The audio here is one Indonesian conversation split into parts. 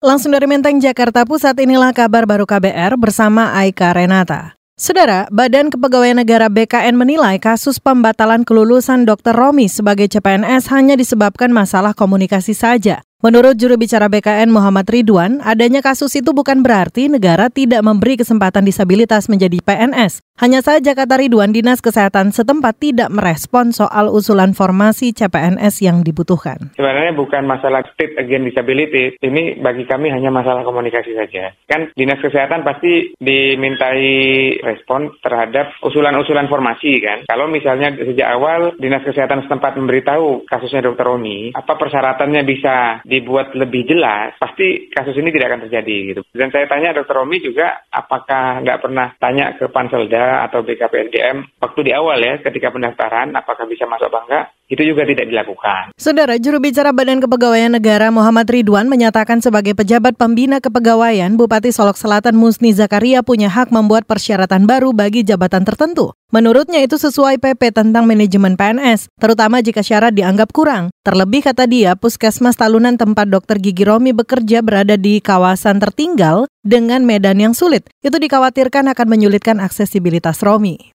Langsung dari Menteng, Jakarta Pusat, inilah kabar baru KBR bersama Aika Renata. Saudara, Badan Kepegawaian Negara BKN menilai kasus pembatalan kelulusan Dr. Romi sebagai CPNS hanya disebabkan masalah komunikasi saja. Menurut juru bicara BKN Muhammad Ridwan, adanya kasus itu bukan berarti negara tidak memberi kesempatan disabilitas menjadi PNS. Hanya saja kata Ridwan, Dinas Kesehatan setempat tidak merespon soal usulan formasi CPNS yang dibutuhkan. Sebenarnya bukan masalah state against disability, ini bagi kami hanya masalah komunikasi saja. Kan Dinas Kesehatan pasti dimintai respon terhadap usulan-usulan formasi kan. Kalau misalnya sejak awal Dinas Kesehatan setempat memberitahu kasusnya Dr. Roni, apa persyaratannya bisa dibuat lebih jelas, pasti kasus ini tidak akan terjadi gitu. Dan saya tanya Dr. Romi juga, apakah nggak pernah tanya ke Panselda atau BKPNDM waktu di awal ya, ketika pendaftaran, apakah bisa masuk apa enggak? Itu juga tidak dilakukan. Saudara, juru bicara Badan Kepegawaian Negara Muhammad Ridwan menyatakan sebagai pejabat pembina kepegawaian, Bupati Solok Selatan Musni Zakaria punya hak membuat persyaratan baru bagi jabatan tertentu. Menurutnya itu sesuai PP tentang manajemen PNS, terutama jika syarat dianggap kurang. Terlebih kata dia, Puskesmas Talunan tempat dokter Gigi Romi bekerja berada di kawasan tertinggal dengan medan yang sulit. Itu dikhawatirkan akan menyulitkan aksesibilitas Romi.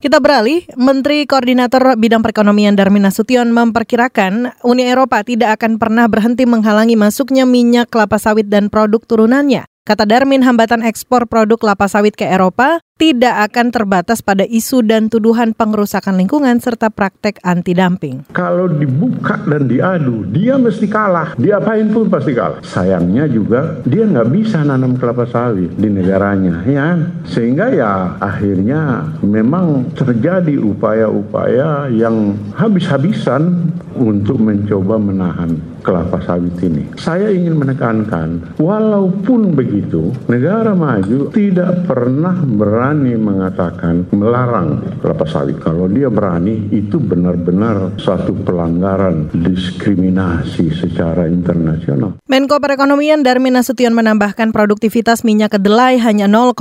Kita beralih, Menteri Koordinator Bidang Perekonomian Darmin Nasution memperkirakan Uni Eropa tidak akan pernah berhenti menghalangi masuknya minyak kelapa sawit dan produk turunannya. Kata Darmin, hambatan ekspor produk kelapa sawit ke Eropa tidak akan terbatas pada isu dan tuduhan pengerusakan lingkungan serta praktek anti dumping. Kalau dibuka dan diadu, dia mesti kalah. Diapain pun pasti kalah. Sayangnya juga dia nggak bisa nanam kelapa sawit di negaranya, ya. Sehingga ya akhirnya memang terjadi upaya-upaya yang habis-habisan untuk mencoba menahan kelapa sawit ini. Saya ingin menekankan, walaupun begitu, negara maju tidak pernah berani mengatakan melarang kelapa sawit. Kalau dia berani itu benar-benar suatu pelanggaran diskriminasi secara internasional. Menko Perekonomian Darmin Nasution menambahkan produktivitas minyak kedelai hanya 0,4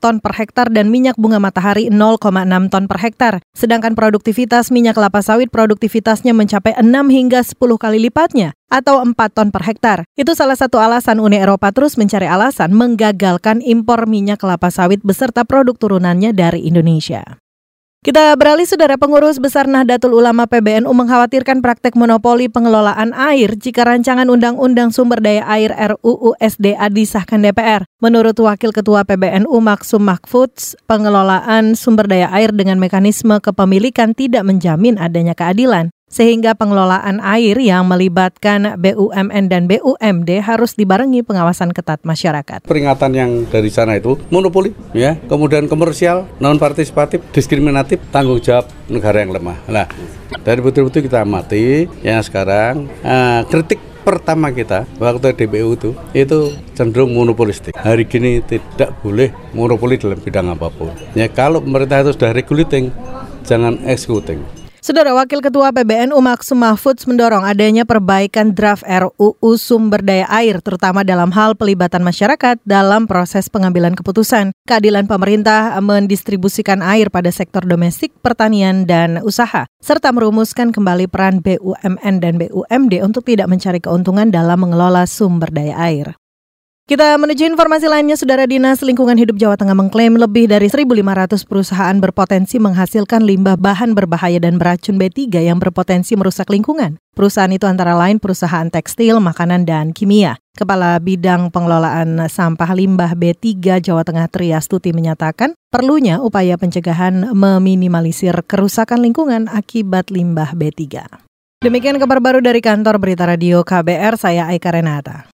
ton per hektar dan minyak bunga matahari 0,6 ton per hektar. Sedangkan produktivitas minyak kelapa sawit produktivitasnya mencapai 6 hingga 10 kali lipatnya atau 4 ton per hektar. Itu salah satu alasan Uni Eropa terus mencari alasan menggagalkan impor minyak kelapa sawit beserta produk turunannya dari Indonesia. Kita beralih, Saudara Pengurus Besar Nahdlatul Ulama PBNU mengkhawatirkan praktek monopoli pengelolaan air jika rancangan Undang-Undang Sumber Daya Air RUU SDA disahkan DPR. Menurut Wakil Ketua PBNU Maksum Mahfudz, pengelolaan sumber daya air dengan mekanisme kepemilikan tidak menjamin adanya keadilan sehingga pengelolaan air yang melibatkan BUMN dan BUMD harus dibarengi pengawasan ketat masyarakat. Peringatan yang dari sana itu monopoli, ya, kemudian komersial, non partisipatif, diskriminatif, tanggung jawab negara yang lemah. Nah, dari betul-betul kita amati yang sekarang uh, kritik pertama kita waktu DBU itu itu cenderung monopolistik. Hari ini tidak boleh monopoli dalam bidang apa pun. Ya kalau pemerintah itu sudah regulating, jangan executing. Saudara Wakil Ketua PBNU Maksum Mahfudz mendorong adanya perbaikan draft RUU sumber daya air terutama dalam hal pelibatan masyarakat dalam proses pengambilan keputusan. Keadilan pemerintah mendistribusikan air pada sektor domestik, pertanian, dan usaha. Serta merumuskan kembali peran BUMN dan BUMD untuk tidak mencari keuntungan dalam mengelola sumber daya air. Kita menuju informasi lainnya, Saudara Dinas Lingkungan Hidup Jawa Tengah mengklaim lebih dari 1.500 perusahaan berpotensi menghasilkan limbah bahan berbahaya dan beracun B3 yang berpotensi merusak lingkungan. Perusahaan itu antara lain perusahaan tekstil, makanan, dan kimia. Kepala Bidang Pengelolaan Sampah Limbah B3 Jawa Tengah Triastuti menyatakan perlunya upaya pencegahan meminimalisir kerusakan lingkungan akibat limbah B3. Demikian kabar baru dari kantor Berita Radio KBR, saya Aika Renata.